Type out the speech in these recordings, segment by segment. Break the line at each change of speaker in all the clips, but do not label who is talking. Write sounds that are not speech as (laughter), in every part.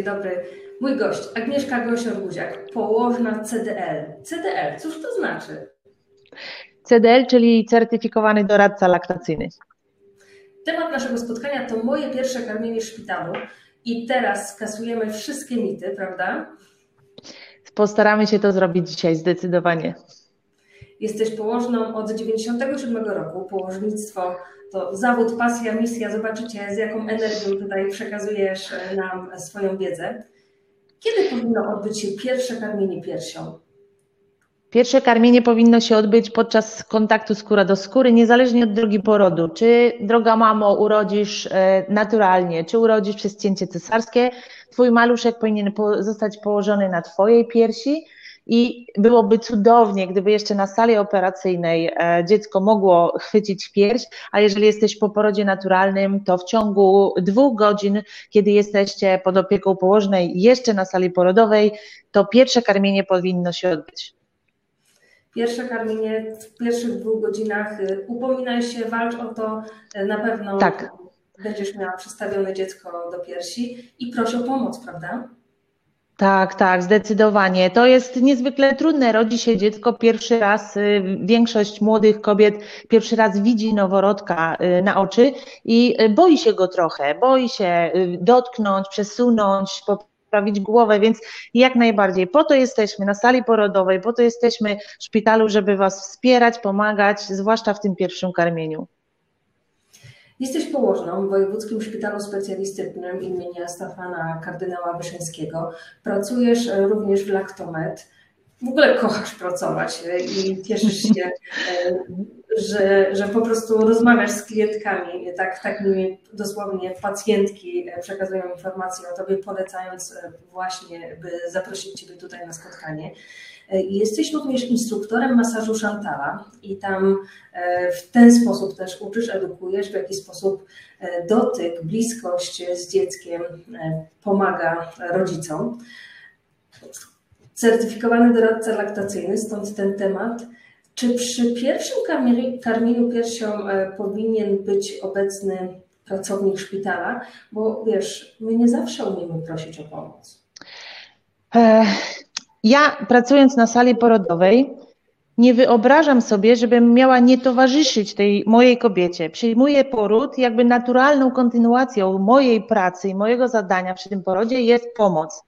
dzień dobry. Mój gość, Agnieszka Gosior-Guziak, położna CDL. CDL, cóż to znaczy?
CDL, czyli certyfikowany doradca laktacyjny.
Temat naszego spotkania to moje pierwsze karmienie w szpitalu i teraz skasujemy wszystkie mity, prawda?
Postaramy się to zrobić dzisiaj zdecydowanie.
Jesteś położną od 97 roku. Położnictwo to zawód, pasja, misja. Zobaczycie, z jaką energią tutaj przekazujesz nam swoją wiedzę. Kiedy powinno odbyć się pierwsze karmienie piersią?
Pierwsze karmienie powinno się odbyć podczas kontaktu skóra do skóry, niezależnie od drogi porodu. Czy droga mamo urodzisz e, naturalnie, czy urodzisz przez cięcie cesarskie, twój maluszek powinien zostać położony na twojej piersi i byłoby cudownie, gdyby jeszcze na sali operacyjnej e, dziecko mogło chwycić pierś, a jeżeli jesteś po porodzie naturalnym, to w ciągu dwóch godzin, kiedy jesteście pod opieką położnej jeszcze na sali porodowej, to pierwsze karmienie powinno się odbyć.
Pierwsze karmienie w pierwszych dwóch godzinach. Y, upominaj się, walcz o to, y, na pewno tak. będziesz miała przystawione dziecko do piersi i prosi o pomoc, prawda?
Tak, tak, zdecydowanie. To jest niezwykle trudne. Rodzi się dziecko pierwszy raz. Y, większość młodych kobiet pierwszy raz widzi noworodka na oczy i boi się go trochę. Boi się dotknąć, przesunąć, poprawić głowę, więc jak najbardziej. Po to jesteśmy na sali porodowej, po to jesteśmy w szpitalu, żeby Was wspierać, pomagać, zwłaszcza w tym pierwszym karmieniu.
Jesteś położną w Wojewódzkim Szpitalu Specjalistycznym imienia Stefana Kardynała Wyszyńskiego. Pracujesz również w Laktomed. W ogóle kochasz pracować i cieszysz (laughs) się że, że po prostu rozmawiasz z klientkami, tak, tak mi dosłownie pacjentki przekazują informacje o Tobie, polecając e, właśnie, by zaprosić Ciebie tutaj na spotkanie. E, jesteś również instruktorem masażu Szantala i tam e, w ten sposób też uczysz, edukujesz, w jaki sposób dotyk, bliskość z dzieckiem pomaga rodzicom. Certyfikowany doradca laktacyjny, stąd ten temat. Czy przy pierwszym karmieniu piersią e, powinien być obecny pracownik szpitala? Bo wiesz, my nie zawsze umiemy prosić o pomoc.
E, ja pracując na sali porodowej, nie wyobrażam sobie, żebym miała nie towarzyszyć tej mojej kobiecie. Przyjmuję poród, jakby naturalną kontynuacją mojej pracy i mojego zadania przy tym porodzie jest pomoc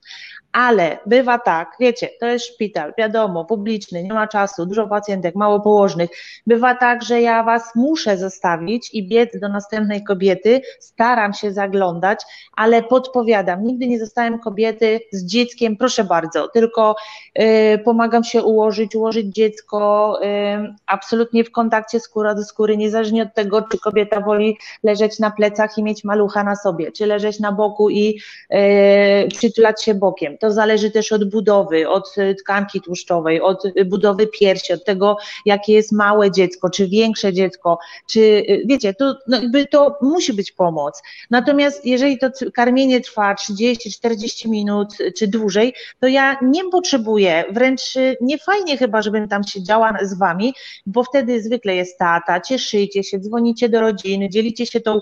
ale bywa tak, wiecie, to jest szpital, wiadomo, publiczny, nie ma czasu, dużo pacjentek, mało położnych. Bywa tak, że ja was muszę zostawić i biec do następnej kobiety, staram się zaglądać, ale podpowiadam, nigdy nie zostałem kobiety z dzieckiem, proszę bardzo, tylko y, pomagam się ułożyć, ułożyć dziecko, y, absolutnie w kontakcie skóra do skóry, niezależnie od tego, czy kobieta woli leżeć na plecach i mieć malucha na sobie, czy leżeć na boku i y, przytulać się bokiem to zależy też od budowy, od e, tkanki tłuszczowej, od e, budowy piersi, od tego, jakie jest małe dziecko, czy większe dziecko, czy e, wiecie, to, no to musi być pomoc. Natomiast jeżeli to karmienie trwa 30-40 minut czy dłużej, to ja nie potrzebuję, wręcz nie fajnie chyba, żebym tam siedziała z wami, bo wtedy zwykle jest tata, cieszycie się, dzwonicie do rodziny, dzielicie się tą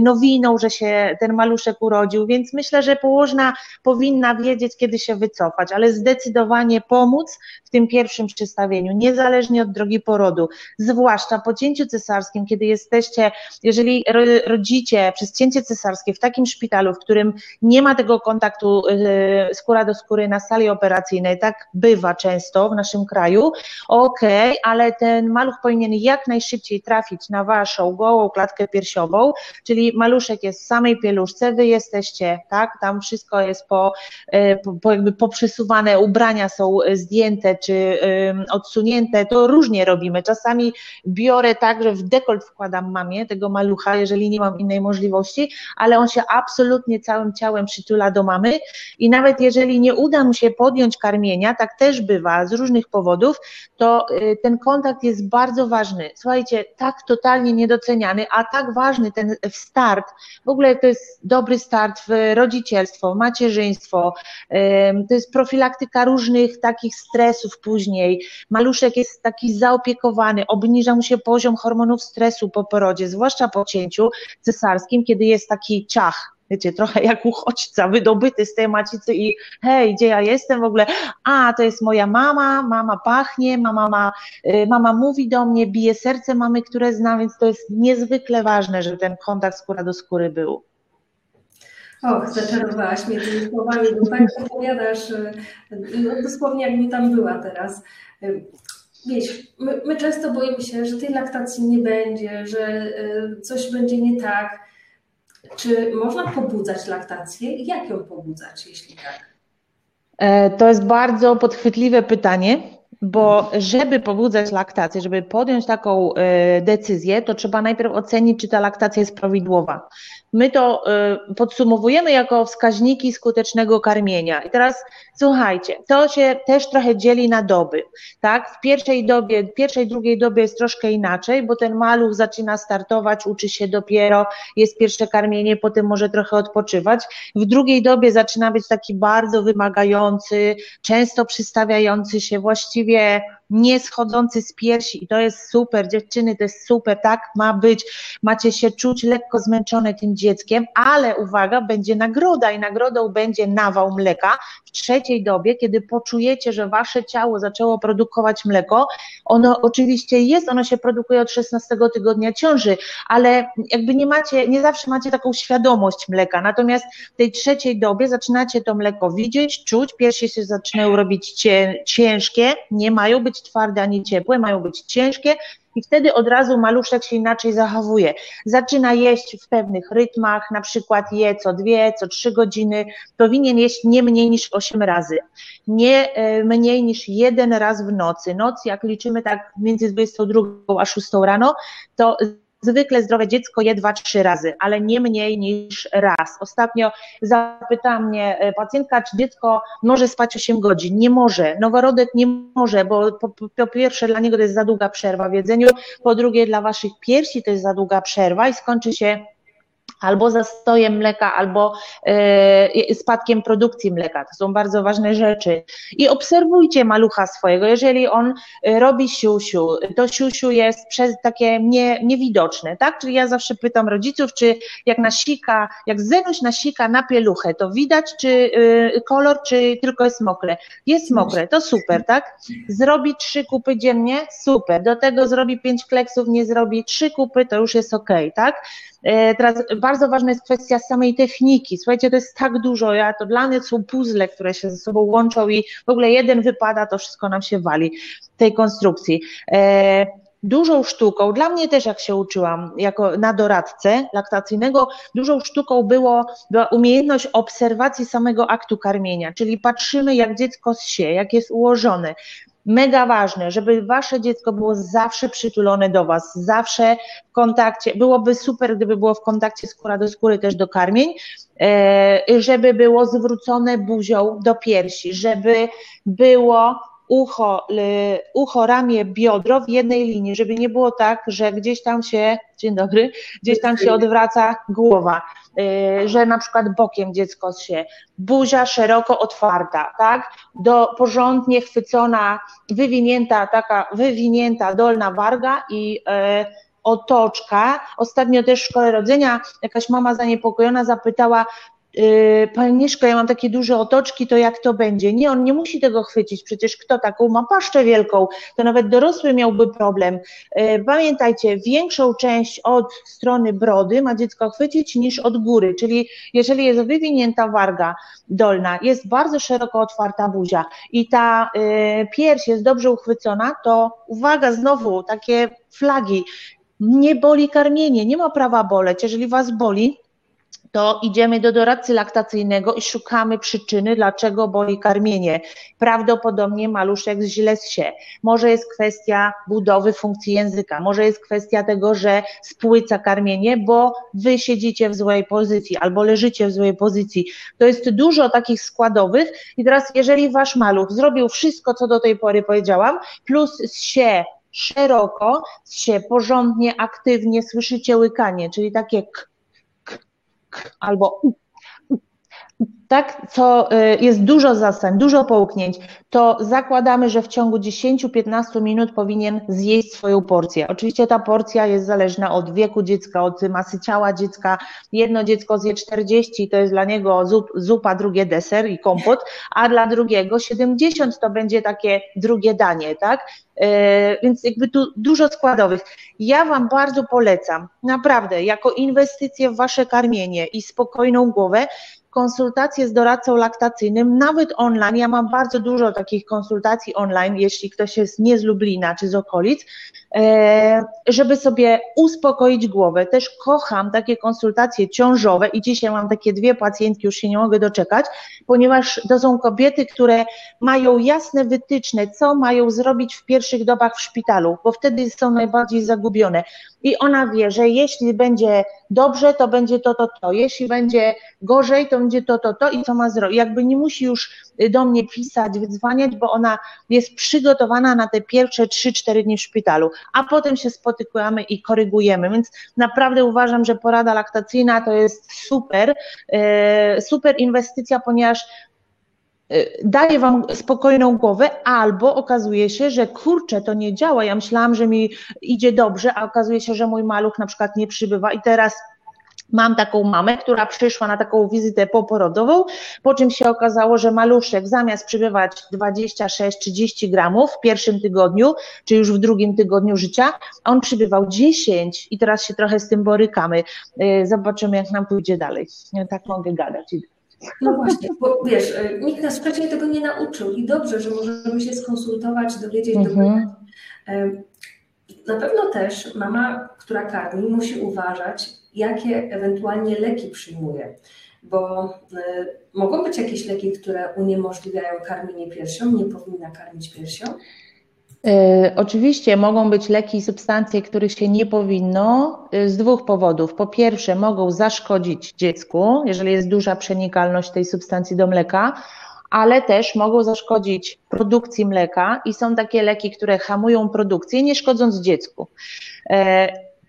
nowiną, że się ten maluszek urodził, więc myślę, że położna powinna wiedzieć, kiedy się wycofać, ale zdecydowanie pomóc w tym pierwszym przystawieniu, niezależnie od drogi porodu, zwłaszcza po cięciu cesarskim, kiedy jesteście, jeżeli rodzicie przez cięcie cesarskie w takim szpitalu, w którym nie ma tego kontaktu y, skóra do skóry na sali operacyjnej, tak bywa często w naszym kraju, okej, okay, ale ten maluch powinien jak najszybciej trafić na waszą gołą klatkę piersiową, czyli maluszek jest w samej pieluszce, wy jesteście, tak, tam wszystko jest po, y, po jakby poprzesuwane ubrania są e, zdjęte czy odsunięte, to różnie robimy. Czasami biorę tak, że w dekolt wkładam mamie tego malucha, jeżeli nie mam innej możliwości, ale on się absolutnie całym ciałem przytula do mamy i nawet jeżeli nie uda mu się podjąć karmienia, tak też bywa z różnych powodów, to e, ten kontakt jest bardzo ważny. Słuchajcie, tak totalnie niedoceniany, a tak ważny ten start, w ogóle to jest dobry start w rodzicielstwo, macierzyństwo, to jest profilaktyka różnych takich stresów później. Maluszek jest taki zaopiekowany, obniża mu się poziom hormonów stresu po porodzie, zwłaszcza po cięciu cesarskim, kiedy jest taki ciach, wiecie, trochę jak uchodźca wydobyty z tej macicy i hej, gdzie ja jestem w ogóle? A, to jest moja mama, mama pachnie, mama, ma, y, mama mówi do mnie, bije serce mamy, które znam, więc to jest niezwykle ważne, żeby ten kontakt skóra do skóry był.
Och, zaczarowałaś mnie tymi słowami, bo tak opowiadasz, y, no, dosłownie jakbym tam była teraz. Y, wiesz, my, my, często boimy się, że tej laktacji nie będzie, że coś będzie nie tak. Czy można pobudzać laktację? Jak ją pobudzać, jeśli tak?
E, to jest bardzo podchwytliwe pytanie, bo żeby pobudzać laktację, żeby podjąć taką e, decyzję, to trzeba najpierw ocenić, czy ta laktacja jest prawidłowa. My to y, podsumowujemy jako wskaźniki skutecznego karmienia. I teraz słuchajcie, to się też trochę dzieli na doby. Tak? W pierwszej dobie, pierwszej, drugiej dobie jest troszkę inaczej, bo ten maluch zaczyna startować, uczy się dopiero, jest pierwsze karmienie, potem może trochę odpoczywać. W drugiej dobie zaczyna być taki bardzo wymagający, często przystawiający się, właściwie wie nie schodzący z piersi. I to jest super, dziewczyny, to jest super, tak ma być, macie się czuć lekko zmęczone tym dzieckiem, ale uwaga, będzie nagroda i nagrodą będzie nawał mleka w trzeciej dobie, kiedy poczujecie, że wasze ciało zaczęło produkować mleko, ono oczywiście jest, ono się produkuje od 16 tygodnia ciąży, ale jakby nie macie, nie zawsze macie taką świadomość mleka, natomiast w tej trzeciej dobie zaczynacie to mleko widzieć, czuć, piersi się zaczynają robić ciężkie, nie mają być twarde ani ciepłe, mają być ciężkie i wtedy od razu maluszek się inaczej zachowuje. Zaczyna jeść w pewnych rytmach, na przykład je co dwie, co trzy godziny, powinien jeść nie mniej niż osiem razy, nie e, mniej niż jeden raz w nocy. Noc, jak liczymy tak między 22 a 6 rano, to Zwykle zdrowe dziecko je dwa, trzy razy, ale nie mniej niż raz. Ostatnio zapytała mnie e, pacjentka, czy dziecko może spać 8 godzin. Nie może. Noworodek nie może, bo po, po pierwsze dla niego to jest za długa przerwa w jedzeniu, po drugie dla waszych piersi to jest za długa przerwa i skończy się albo zastojem mleka, albo e, spadkiem produkcji mleka. To są bardzo ważne rzeczy. I obserwujcie malucha swojego. Jeżeli on e, robi siusiu, to siusiu jest przez takie nie, niewidoczne, tak? Czyli ja zawsze pytam rodziców, czy jak nasika, jak Zenuś nasika na pieluchę, to widać, czy e, kolor, czy tylko jest mokre. Jest mokre, to super, tak? Zrobi trzy kupy dziennie, super. Do tego zrobi pięć kleksów, nie zrobi trzy kupy, to już jest ok, tak? E, teraz bardzo ważna jest kwestia samej techniki. Słuchajcie, to jest tak dużo, ja to dla mnie są puzzle, które się ze sobą łączą i w ogóle jeden wypada, to wszystko nam się wali tej konstrukcji. E, dużą sztuką, dla mnie też jak się uczyłam jako na doradcę laktacyjnego, dużą sztuką było, była umiejętność obserwacji samego aktu karmienia, czyli patrzymy jak dziecko się, jak jest ułożone, mega ważne, żeby wasze dziecko było zawsze przytulone do was, zawsze w kontakcie. Byłoby super, gdyby było w kontakcie skóra do skóry też do karmień, e, żeby było zwrócone buzią do piersi, żeby było ucho, ucho, ramię, biodro w jednej linii, żeby nie było tak, że gdzieś tam się, dzień dobry, gdzieś tam się odwraca głowa, y, że na przykład bokiem dziecko się, buzia szeroko otwarta, tak, do porządnie chwycona, wywinięta, taka wywinięta dolna warga i y, otoczka. Ostatnio też w szkole rodzenia jakaś mama zaniepokojona zapytała, Yy, Pani Mieszko, ja mam takie duże otoczki, to jak to będzie? Nie, on nie musi tego chwycić, przecież kto taką ma paszczę wielką, to nawet dorosły miałby problem. Yy, pamiętajcie, większą część od strony brody ma dziecko chwycić niż od góry, czyli jeżeli jest wywinięta warga dolna, jest bardzo szeroko otwarta buzia i ta yy, pierś jest dobrze uchwycona, to uwaga, znowu takie flagi, nie boli karmienie, nie ma prawa boleć, jeżeli Was boli, to idziemy do doradcy laktacyjnego i szukamy przyczyny, dlaczego boli karmienie. Prawdopodobnie maluszek źle się. Może jest kwestia budowy funkcji języka, może jest kwestia tego, że spłyca karmienie, bo wy siedzicie w złej pozycji albo leżycie w złej pozycji. To jest dużo takich składowych i teraz jeżeli wasz maluch zrobił wszystko, co do tej pory powiedziałam, plus się szeroko, się porządnie, aktywnie, słyszycie łykanie, czyli takie k, albo tak, co y, jest dużo zastań, dużo połknięć, to zakładamy, że w ciągu 10-15 minut powinien zjeść swoją porcję. Oczywiście ta porcja jest zależna od wieku dziecka, od masy ciała dziecka. Jedno dziecko zje 40, to jest dla niego zupa, drugie deser i kompot, a dla drugiego 70 to będzie takie drugie danie, tak? Y, więc jakby tu dużo składowych. Ja Wam bardzo polecam, naprawdę, jako inwestycje w Wasze karmienie i spokojną głowę, konsultacje z doradcą laktacyjnym, nawet online. Ja mam bardzo dużo takich konsultacji online, jeśli ktoś jest nie z Lublina czy z okolic, żeby sobie uspokoić głowę. Też kocham takie konsultacje ciążowe i dzisiaj mam takie dwie pacjentki, już się nie mogę doczekać, ponieważ to są kobiety, które mają jasne wytyczne, co mają zrobić w pierwszych dobach w szpitalu, bo wtedy są najbardziej zagubione. I ona wie, że jeśli będzie dobrze, to będzie to, to, to. Jeśli będzie gorzej, to będzie to, to, to i co ma zrobić. Jakby nie musi już do mnie pisać, wydzwaniać, bo ona jest przygotowana na te pierwsze 3-4 dni w szpitalu, a potem się spotykamy i korygujemy. Więc naprawdę uważam, że porada laktacyjna to jest super, e, super inwestycja, ponieważ e, daje wam spokojną głowę, albo okazuje się, że kurczę, to nie działa. Ja myślałam, że mi idzie dobrze, a okazuje się, że mój maluch na przykład nie przybywa i teraz Mam taką mamę, która przyszła na taką wizytę poporodową, po czym się okazało, że maluszek zamiast przybywać 26-30 gramów w pierwszym tygodniu, czy już w drugim tygodniu życia, on przybywał 10 i teraz się trochę z tym borykamy. Y, zobaczymy, jak nam pójdzie dalej. Tak mogę gadać.
No właśnie, bo wiesz, y, nikt nas wcześniej tego nie nauczył i dobrze, że możemy się skonsultować, dowiedzieć, mhm. Na pewno też mama, która karmi, musi uważać, jakie ewentualnie leki przyjmuje, bo y, mogą być jakieś leki, które uniemożliwiają karmienie piersią, nie powinna karmić piersią?
E, oczywiście mogą być leki i substancje, których się nie powinno e, z dwóch powodów. Po pierwsze, mogą zaszkodzić dziecku, jeżeli jest duża przenikalność tej substancji do mleka, ale też mogą zaszkodzić produkcji mleka i są takie leki, które hamują produkcję, nie szkodząc dziecku.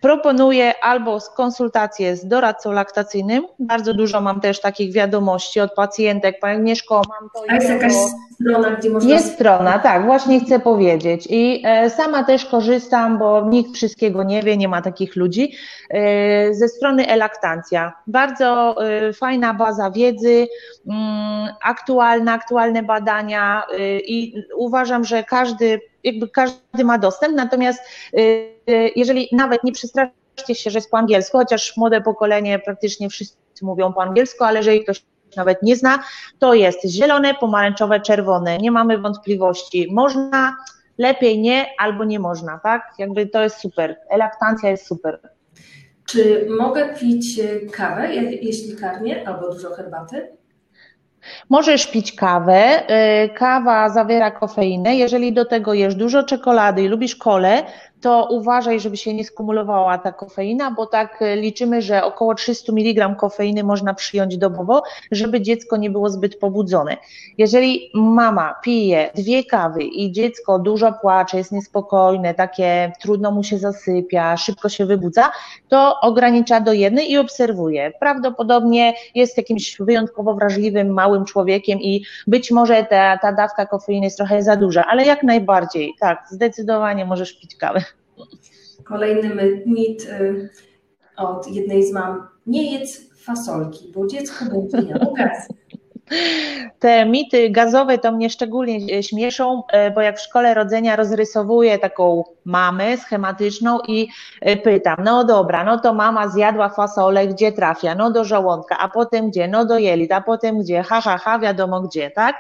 Proponuję albo konsultację z doradcą laktacyjnym. Bardzo dużo mam też takich wiadomości od pacjentek. Pani Agnieszko, mam to.
A jest jakaś strona, gdzie można.
Jest strona, tak, właśnie chcę powiedzieć. I e, sama też korzystam, bo nikt wszystkiego nie wie, nie ma takich ludzi, e, ze strony Elaktancja. Bardzo e, fajna baza wiedzy, mm, aktualna, aktualne badania i uważam, że każdy jakby każdy ma dostęp, natomiast y, y, jeżeli nawet nie przestraszcie się, że jest po angielsku, chociaż młode pokolenie praktycznie wszyscy mówią po angielsku, ale jeżeli ktoś nawet nie zna, to jest zielone, pomarańczowe, czerwone. Nie mamy wątpliwości. Można, lepiej nie, albo nie można, tak? Jakby to jest super. Elaktancja jest super.
Czy mogę pić kawę, jeśli karmię, albo dużo herbaty?
Możesz pić kawę. Y, kawa zawiera kofeinę. Jeżeli do tego jesz dużo czekolady i lubisz kole, to uważaj, żeby się nie skumulowała ta kofeina, bo tak e, liczymy, że około 300 mg kofeiny można przyjąć dobowo, żeby dziecko nie było zbyt pobudzone. Jeżeli mama pije dwie kawy i dziecko dużo płacze, jest niespokojne, takie trudno mu się zasypia, szybko się wybudza, to ogranicza do jednej i obserwuje. Prawdopodobnie jest jakimś wyjątkowo wrażliwym, małym człowiekiem i być może ta, ta dawka kofeiny jest trochę za duża, ale jak najbardziej, tak, zdecydowanie możesz pić kawę.
Kolejny mit y, od jednej z mam. Nie jedz fasolki, bo dziecko będzie miało (laughs) gaz.
Te mity gazowe to mnie szczególnie śmieszą, e, bo jak w szkole rodzenia rozrysowuję taką mamę schematyczną i e, pytam, no dobra, no to mama zjadła fasolę, gdzie trafia? No do żołądka, a potem gdzie? No do jelit, a potem gdzie? Ha, ha, ha, wiadomo gdzie, tak?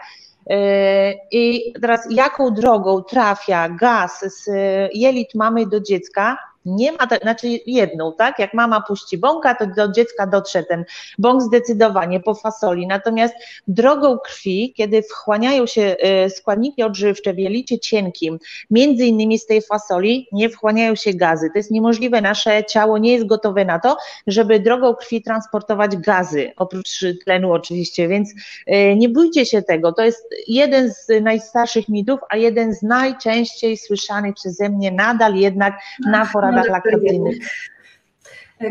E, I teraz jaką drogą trafia gaz z jelit mamy do dziecka, nie ma, znaczy jedną, tak? Jak mama puści bąka, to do dziecka dotrze ten bąk zdecydowanie po fasoli. Natomiast drogą krwi, kiedy wchłaniają się y, składniki odżywcze w jelicie cienkim, między innymi z tej fasoli, nie wchłaniają się gazy. To jest niemożliwe, nasze ciało nie jest gotowe na to, żeby drogą krwi transportować gazy, oprócz tlenu oczywiście, więc y, nie bójcie się tego. To jest jeden z najstarszych mitów, a jeden z najczęściej słyszanych przeze mnie nadal jednak na poradach poradach laktacyjnych.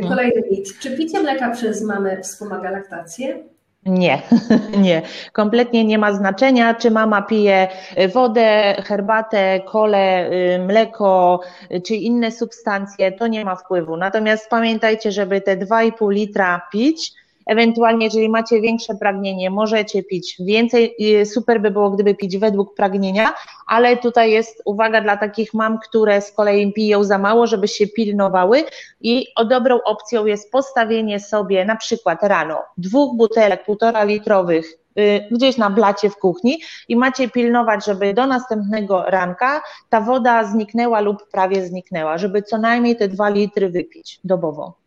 Kolejny mit. Czy picie mleka przez mamę wspomaga laktację?
Nie, (laughs) nie. Kompletnie nie ma znaczenia, czy mama pije wodę, herbatę, kole, y, mleko, czy inne substancje, to nie ma wpływu. Natomiast pamiętajcie, żeby te 2,5 litra pić, Ewentualnie, jeżeli macie większe pragnienie, możecie pić więcej. Super by było, gdyby pić według pragnienia, ale tutaj jest uwaga dla takich mam, które z kolei piją za mało, żeby się pilnowały i dobrą opcją jest postawienie sobie na przykład rano dwóch butelek półtora litrowych y, gdzieś na blacie w kuchni i macie pilnować, żeby do następnego ranka ta woda zniknęła lub prawie zniknęła, żeby co najmniej te dwa litry wypić dobowo.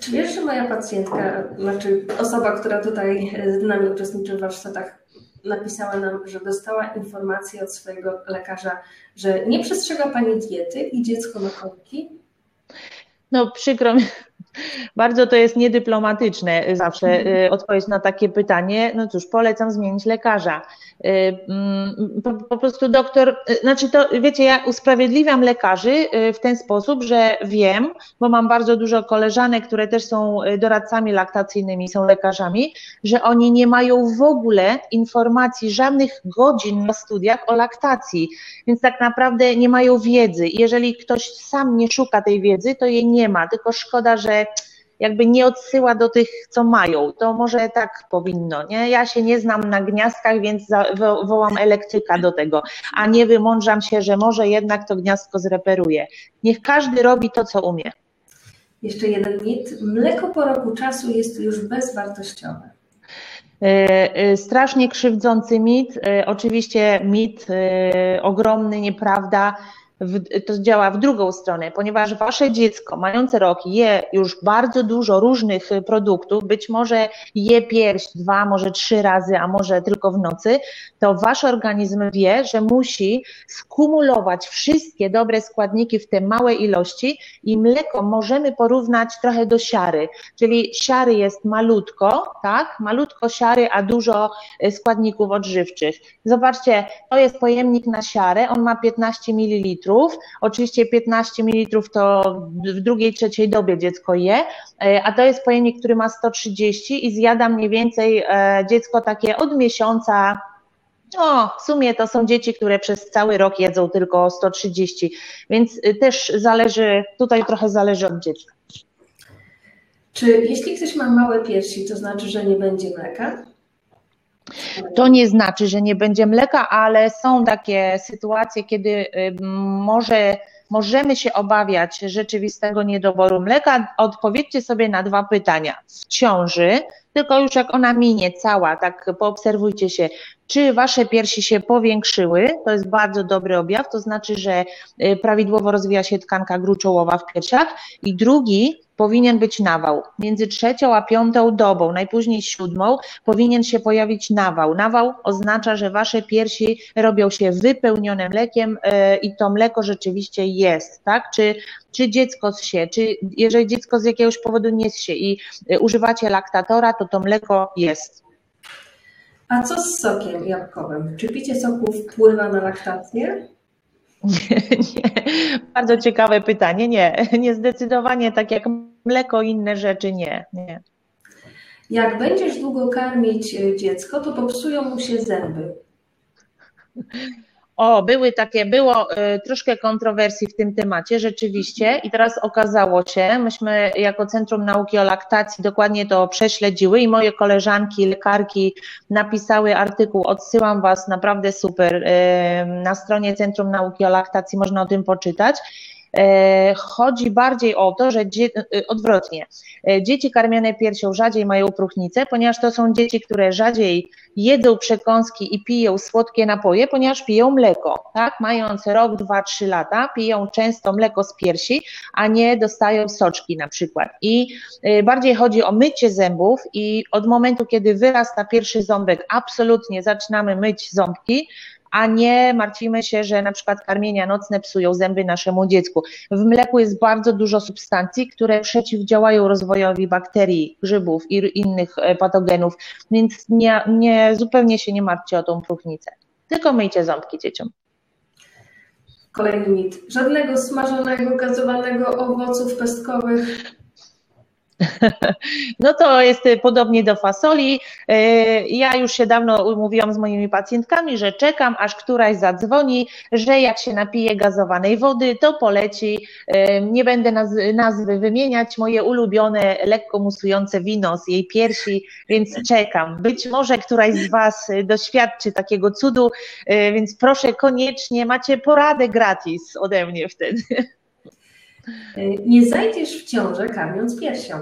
Czy wiesz, że moja pacjentka, znaczy osoba, która tutaj z nami uczestniczy w warsztatach, napisała nam, że dostała informację od swojego lekarza, że nie przestrzega Pani diety i dziecko ma kolki?
No przykro mi, bardzo to jest niedyplomatyczne zawsze mhm. y, odpowiedź na takie pytanie. No cóż, polecam zmienić lekarza. Y, mm, po, po, prostu doktor, y, znaczy to wiecie, ja usprawiedliwiam lekarzy w ten sposób, że wiem, bo mam bardzo dużo koleżanek, które też są doradcami laktacyjnymi, są lekarzami, że oni nie mają w ogóle informacji, żadnych godzin na studiach o laktacji, więc tak naprawdę nie mają wiedzy. Jeżeli ktoś sam nie szuka tej wiedzy, to jej nie ma, tylko szkoda, że jakby nie odsyła do tych, co mają. To może tak powinno, nie? Ja się nie znam na gniazdkach, więc wołam elektryka do tego, a nie wymądrzam się, że może jednak to gniazdko zreperuje. Niech każdy robi to, co umie.
Jeszcze jeden mit. Mleko po roku czasu jest już bezwartościowe.
E, e, strasznie krzywdzący mit, e, oczywiście mit ogromny, nieprawda to działa w drugą stronę, ponieważ wasze dziecko mające rok je już bardzo dużo różnych y, produktów, być może je pierś dwa, może trzy razy, a może tylko w nocy, to wasz organizm wie, że musi skumulować wszystkie dobre składniki w te małe ilości i mleko możemy porównać trochę do siary, czyli siary jest malutko, tak, malutko siary, a dużo y, składników odżywczych. Zobaczcie, to jest pojemnik na siarę, on ma 15 ml. Oczywiście 15 ml to w drugiej, trzeciej dobie dziecko je, e, a to jest pojemnik, który ma 130 i zjada mniej więcej e, dziecko takie od miesiąca no, w sumie to są dzieci, które przez cały rok jedzą tylko 130, więc y, też zależy, tutaj trochę zależy od dziecka.
Czy jeśli ktoś ma małe piersi, to znaczy, że nie będzie mleka?
To nie znaczy, że nie będzie mleka, ale są takie sytuacje, kiedy y, może możemy się obawiać rzeczywistego niedoboru mleka. Odpowiedzcie sobie na dwa pytania. W ciąży, tylko już jak ona minie cała, tak poobserwujcie się, czy wasze piersi się powiększyły, to jest bardzo dobry objaw, to znaczy, że y, prawidłowo rozwija się tkanka gruczołowa w piersiach. I drugi, powinien być nawał. Między trzecią a piątą dobą, najpóźniej siódmą, powinien się pojawić nawał. Nawał oznacza, że wasze piersi robią się wypełnione mlekiem y, i to mleko rzeczywiście jest, tak? Czy, czy dziecko zsie, czy jeżeli dziecko z jakiegoś powodu nie zsie i y, używacie laktatora, to to mleko jest.
A co z sokiem jabłkowym? Czy picie soku wpływa na laktację?
Nie, (laughs) nie. Bardzo ciekawe pytanie. Nie, (laughs) nie zdecydowanie tak jak mleko i inne rzeczy nie, nie.
Jak będziesz długo karmić e, dziecko, to popsują mu się zęby. (laughs)
O, były takie, było y, troszkę kontrowersji w tym temacie, rzeczywiście, i teraz okazało się, myśmy jako Centrum Nauki o Laktacji dokładnie to prześledziły i moje koleżanki, lekarki napisały artykuł, odsyłam Was, naprawdę super, y, na stronie Centrum Nauki o Laktacji można o tym poczytać. E, chodzi bardziej o to, że e, odwrotnie, e, dzieci karmione piersią rzadziej mają próchnicę, ponieważ to są dzieci, które rzadziej jedzą przekąski i piją słodkie napoje, ponieważ piją mleko, tak? Mając rok, dwa, trzy lata, piją często mleko z piersi, a nie dostają soczki na przykład. I bardziej chodzi o mycie zębów i od momentu, kiedy wyrasta pierwszy ząbek, absolutnie zaczynamy myć ząbki, a nie martwimy się, że na przykład karmienia nocne psują zęby naszemu dziecku. W mleku jest bardzo dużo substancji, które przeciwdziałają rozwojowi bakterii, grzybów i innych e, patogenów, więc nie, nie, zupełnie się nie martwcie o tą próchnicę. Tylko myjcie ząbki dzieciom.
Kolejny mit. Żadnego smażonego, gazowanego owoców pestkowych. (laughs)
No to jest y, podobnie do fasoli. Y, ja już się dawno umówiłam z moimi pacjentkami, że czekam, aż któraś zadzwoni, że jak się napije gazowanej wody, to poleci. Y, nie będę nazwy wymieniać, moje ulubione, lekko musujące wino z jej piersi, więc czekam. Być może któraś z Was doświadczy takiego cudu, więc proszę koniecznie, macie poradę gratis ode mnie wtedy. (laughs)
Nie zajdziesz w ciążę karmiąc piersią.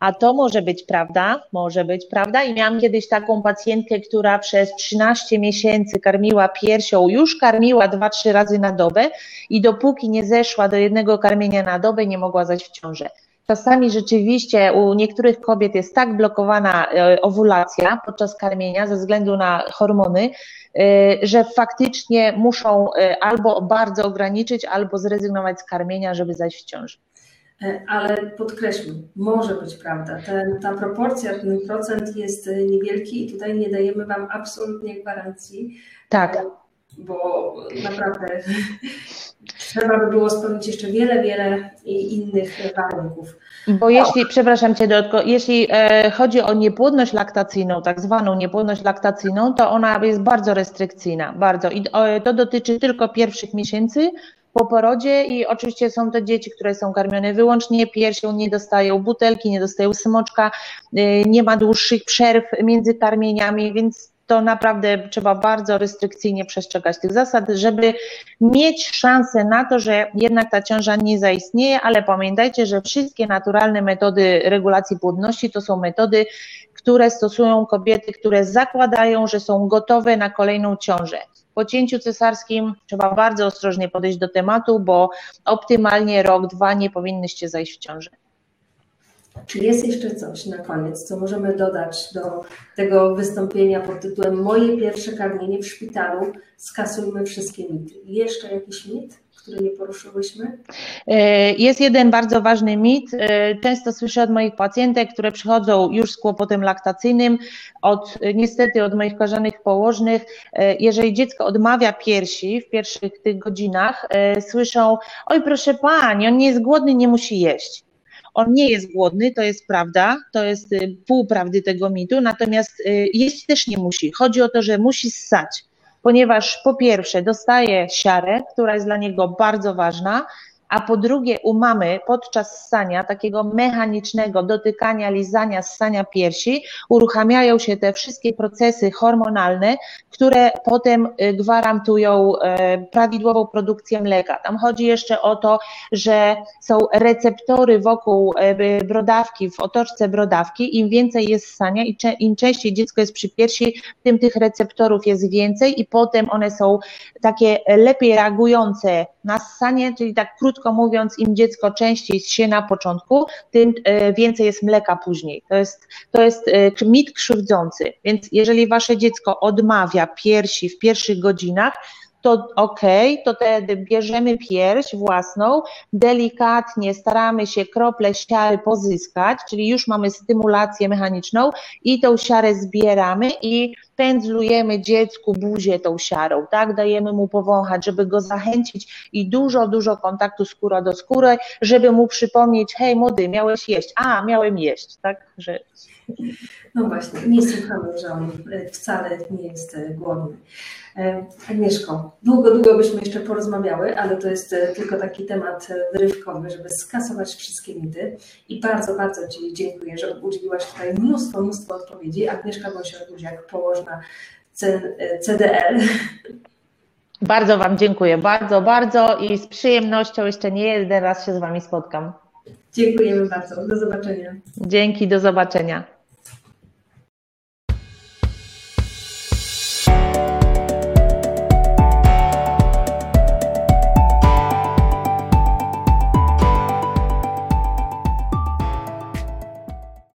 A to może być prawda, może być prawda. I miałam kiedyś taką pacjentkę, która przez 13 miesięcy karmiła piersią, już karmiła 2-3 razy na dobę i dopóki nie zeszła do jednego karmienia na dobę, nie mogła zajść w ciążę. Czasami rzeczywiście u niektórych kobiet jest tak blokowana e, owulacja podczas karmienia ze względu na hormony, e, że faktycznie muszą e, albo bardzo ograniczyć, albo zrezygnować z karmienia, żeby zajść w ciążę.
Ale podkreślmy, może być prawda. Ten, ta proporcja, ten procent jest niewielki i tutaj nie dajemy Wam absolutnie gwarancji.
Tak.
Bo naprawdę (laughs) trzeba by było spełnić jeszcze wiele, wiele innych warunków.
Bo jeśli, przepraszam Cię, Dorotko, jeśli e, chodzi o niepłodność laktacyjną, tak zwaną niepłodność laktacyjną, to ona jest bardzo restrykcyjna, bardzo. I to dotyczy tylko pierwszych miesięcy po porodzie i oczywiście są to dzieci, które są karmione wyłącznie piersią, nie dostają butelki, nie dostają smoczka, e, nie ma dłuższych przerw między karmieniami, więc to naprawdę trzeba bardzo restrykcyjnie przestrzegać tych zasad, żeby mieć szansę na to, że jednak ta ciąża nie zaistnieje, ale pamiętajcie, że wszystkie naturalne metody regulacji płodności to są metody, które stosują kobiety, które zakładają, że są gotowe na kolejną ciążę. Po cięciu cesarskim trzeba bardzo ostrożnie podejść do tematu, bo optymalnie rok, dwa nie powinnyście zajść w ciążę.
Czy jest jeszcze coś na koniec, co możemy dodać do tego wystąpienia pod tytułem Moje pierwsze karmienie w szpitalu? Skasujmy wszystkie mity. Jeszcze jakiś mit? który nie poruszyłyśmy?
E, jest jeden bardzo ważny mit. E, często słyszę od moich pacjentek, które przychodzą już z kłopotem laktacyjnym, od, niestety od moich koleżanek położnych. E, jeżeli dziecko odmawia piersi w pierwszych tych godzinach, słyszą: Oj, proszę pani, on nie jest głodny, nie musi jeść. On nie jest głodny, to jest prawda, to jest y, pół prawdy tego mitu, natomiast y, jeść też nie musi. Chodzi o to, że musi ssać, ponieważ po pierwsze dostaje siarę, która jest dla niego bardzo ważna, a po drugie u mamy podczas ssania, takiego mechanicznego dotykania, lizania, ssania piersi, uruchamiają się te wszystkie procesy hormonalne, które potem y, gwarantują e, prawidłową produkcję mleka. Tam chodzi jeszcze o to, że są receptory wokół e, brodawki, w otoczce brodawki, im więcej jest ssania i im częściej dziecko jest przy piersi, tym tych receptorów jest więcej i potem one są takie lepiej reagujące na ssanie, czyli tak krótko mówiąc, im dziecko częściej się na początku, tym e, więcej jest mleka później. To jest, to jest e, mit krzywdzący. Więc jeżeli wasze dziecko odmawia piersi w pierwszych godzinach, to ok, to wtedy bierzemy pierś własną, delikatnie staramy się krople siary pozyskać, czyli już mamy stymulację mechaniczną i tą siarę zbieramy i pędzlujemy dziecku buzię tą siarą, tak, dajemy mu powąchać, żeby go zachęcić i dużo, dużo kontaktu skóra do skóry, żeby mu przypomnieć, hej młody, miałeś jeść, a, miałem jeść, tak, że...
No właśnie, nie słuchamy, że on wcale nie jest głodny. E, Agnieszko, długo, długo byśmy jeszcze porozmawiały, ale to jest e, tylko taki temat e, wyrywkowy, żeby skasować wszystkie mity. I bardzo, bardzo Ci dziękuję, że udzieliłaś tutaj mnóstwo, mnóstwo odpowiedzi. Agnieszka Gąsior-Guziak, położna CDL.
Bardzo Wam dziękuję, bardzo, bardzo i z przyjemnością jeszcze nie jeden raz się z Wami spotkam.
Dziękujemy bardzo. Do zobaczenia.
Dzięki, do zobaczenia.